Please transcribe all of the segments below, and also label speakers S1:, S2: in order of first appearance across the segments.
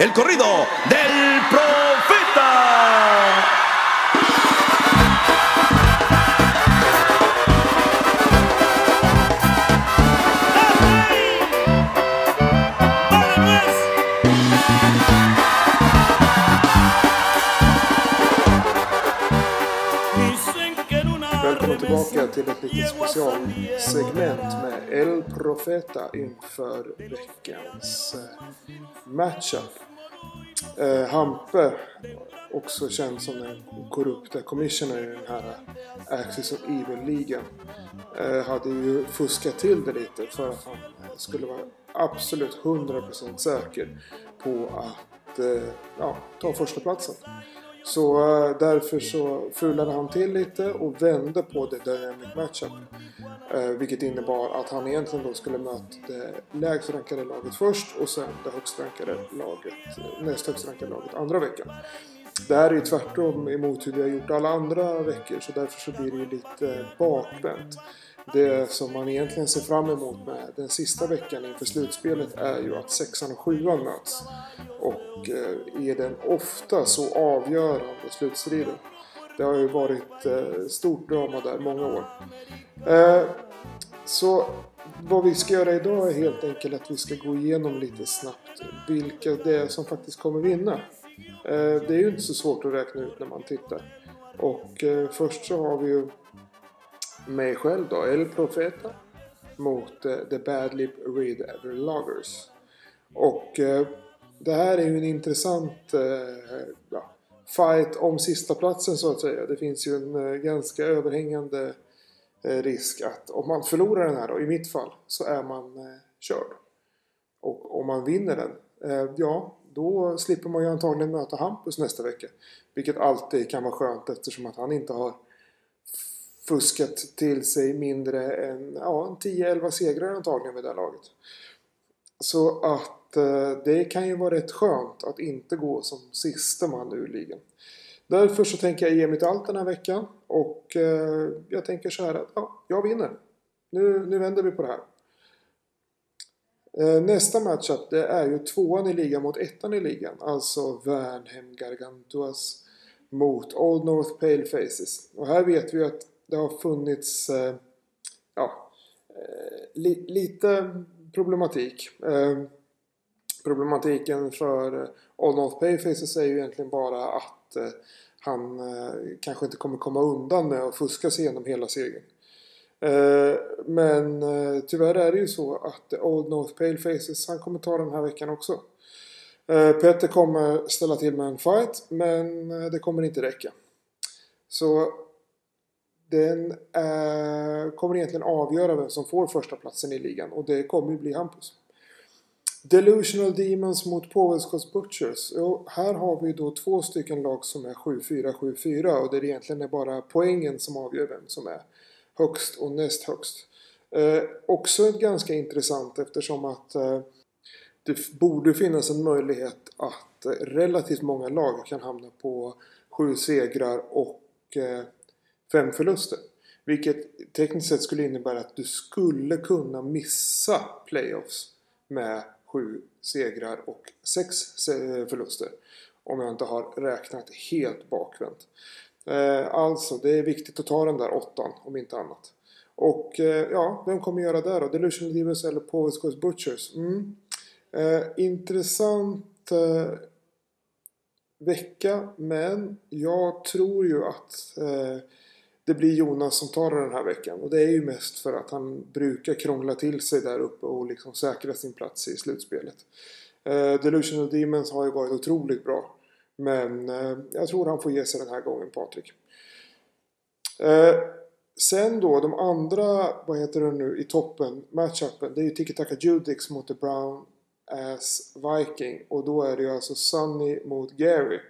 S1: el corrido del profeta.
S2: Välkommen tillbaka till ett litet specialsegment med El Profeta inför veckans matchup. Eh, Hampe, också känd som den korrupta commissioner i den här Axis of Evil-ligan, eh, hade ju fuskat till det lite för att han skulle vara absolut 100% säker på att eh, ja, ta första platsen. Så eh, därför så fulade han till lite och vände på det Dynamic Matchup. Eh, vilket innebar att han egentligen då skulle möta det lägst rankade laget först och sen det högst rankade laget, eh, näst högst rankade laget andra veckan. Det här är ju tvärtom emot hur vi har gjort alla andra veckor så därför så blir det ju lite bakvänt. Det som man egentligen ser fram emot med den sista veckan inför slutspelet är ju att sexan och sjuan möts. Och Eh, är den ofta så avgörande slutstriden. Det har ju varit eh, stort drama där många år. Eh, så vad vi ska göra idag är helt enkelt att vi ska gå igenom lite snabbt vilka det är som faktiskt kommer vinna. Det är ju inte så svårt att räkna ut när man tittar. Och först så har vi ju mig själv då, El Profeta mot The The Badlip Read Ever Loggers. Och det här är ju en intressant eh, ja, fight om sista platsen så att säga. Det finns ju en eh, ganska överhängande eh, risk att om man förlorar den här då, i mitt fall, så är man eh, körd. Och om man vinner den, ja, då slipper man ju antagligen möta Hampus nästa vecka. Vilket alltid kan vara skönt eftersom att han inte har fuskat till sig mindre än ja, 10-11 segrar antagligen med det här laget. Så att Eh, det kan ju vara rätt skönt att inte gå som sista man ur ligan. Därför så tänker jag ge mitt allt den här veckan och eh, jag tänker så här att ja, jag vinner. Nu, nu vänder vi på det här. Eh, nästa matchup det är ju tvåan i ligan mot ettan i ligan. Alltså Värnhem Gargantuas mot Old North Pale Faces. Och här vet vi att det har funnits ja, li, lite problematik. Problematiken för eh, All North Payfaces är ju egentligen bara att eh, han eh, kanske inte kommer komma undan med att fuska sig igenom hela segern. Men tyvärr är det ju så att Old North Pale Faces han kommer ta den här veckan också. Petter kommer ställa till med en fight men det kommer inte räcka. Så den kommer egentligen avgöra vem som får första platsen i ligan och det kommer ju bli Hampus. Delusional Demons mot Povelskos Butchers. Och här har vi då två stycken lag som är 7-4, 7-4 och där det egentligen är bara poängen som avgör vem som är högst och näst högst. Eh, också ganska intressant eftersom att eh, det borde finnas en möjlighet att eh, relativt många lag kan hamna på sju segrar och eh, fem förluster. Vilket tekniskt sett skulle innebära att du skulle kunna missa playoffs med sju segrar och sex eh, förluster. Om jag inte har räknat helt bakvänt. Eh, alltså, det är viktigt att ta den där åttan om inte annat. Och eh, ja, vem kommer göra det då? Delusional Divas eller Povescos Butchers? Mm. Eh, intressant eh, vecka, men jag tror ju att eh, det blir Jonas som tar den här veckan. Och det är ju mest för att han brukar krångla till sig där uppe liksom säkra sin plats i slutspelet. Uh, Delusional Demons har ju varit otroligt bra. Men eh, jag tror han får ge sig den här gången Patrik. Eh, sen då de andra, vad heter det nu, i toppen, matchupen. Det är ju Tiki Taka Judix mot The Brown Ass Viking. Och då är det ju alltså Sunny mot Gary.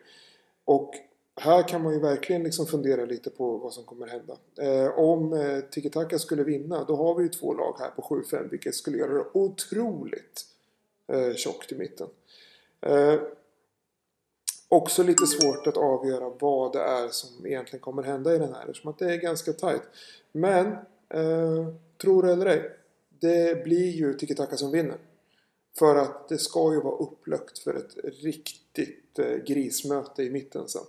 S2: Och här kan man ju verkligen liksom fundera lite på vad som kommer hända. Eh, om eh, Tiki Taka skulle vinna då har vi ju två lag här på 7-5 vilket skulle göra det otroligt eh, tjockt i mitten. Eh, också lite svårt att avgöra vad det är som egentligen kommer hända i den här eftersom att det är ganska tight. Men, eh, tror eller ej, det blir ju Tiki Taka som vinner. För att det ska ju vara upplökt för ett riktigt eh, grismöte i mitten sen.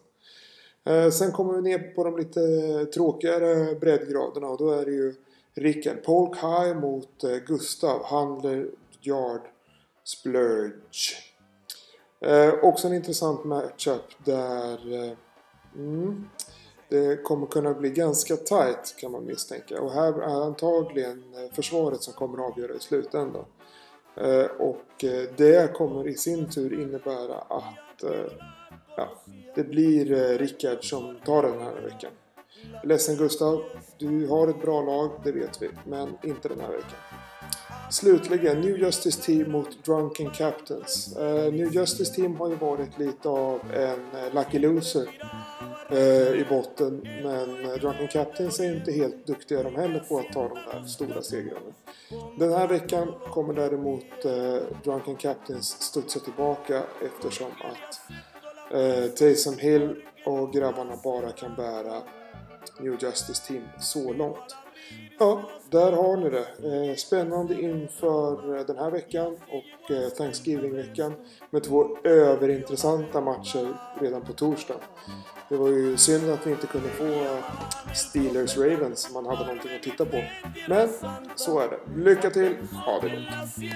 S2: Eh, sen kommer vi ner på de lite tråkigare breddgraderna och då är det ju Rickard Polk High mot eh, Gustav Handler Yard Splurge. Eh, också en intressant matchup där eh, mm, det kommer kunna bli ganska tight kan man misstänka. Och här är antagligen eh, försvaret som kommer att avgöra i slutändan. Eh, och det kommer i sin tur innebära att ja, det blir eh, Rickard som tar den här veckan. Ledsen Gustav, du har ett bra lag, det vet vi, men inte den här veckan. Slutligen, New Justice Team mot Drunken Captains. Uh, eh, New Justice Team har ju varit lite av en uh, lucky loser uh, i botten. Men Drunken Captains är inte helt duktiga de heller på att ta de där stora segrarna. Den här veckan kommer däremot Drunken Captains studsa tillbaka eftersom att Eh, Taysom Hill och grabbarna bara kan bära New Justice Team så långt. Ja, där har ni det. Eh, spännande inför eh, den här veckan och eh, Thanksgiving-veckan med två överintressanta matcher redan på torsdag. Det var ju synd att vi inte kunde få Steelers-Ravens man hade någonting att titta på. Men så är det. Lycka till, ha det gott!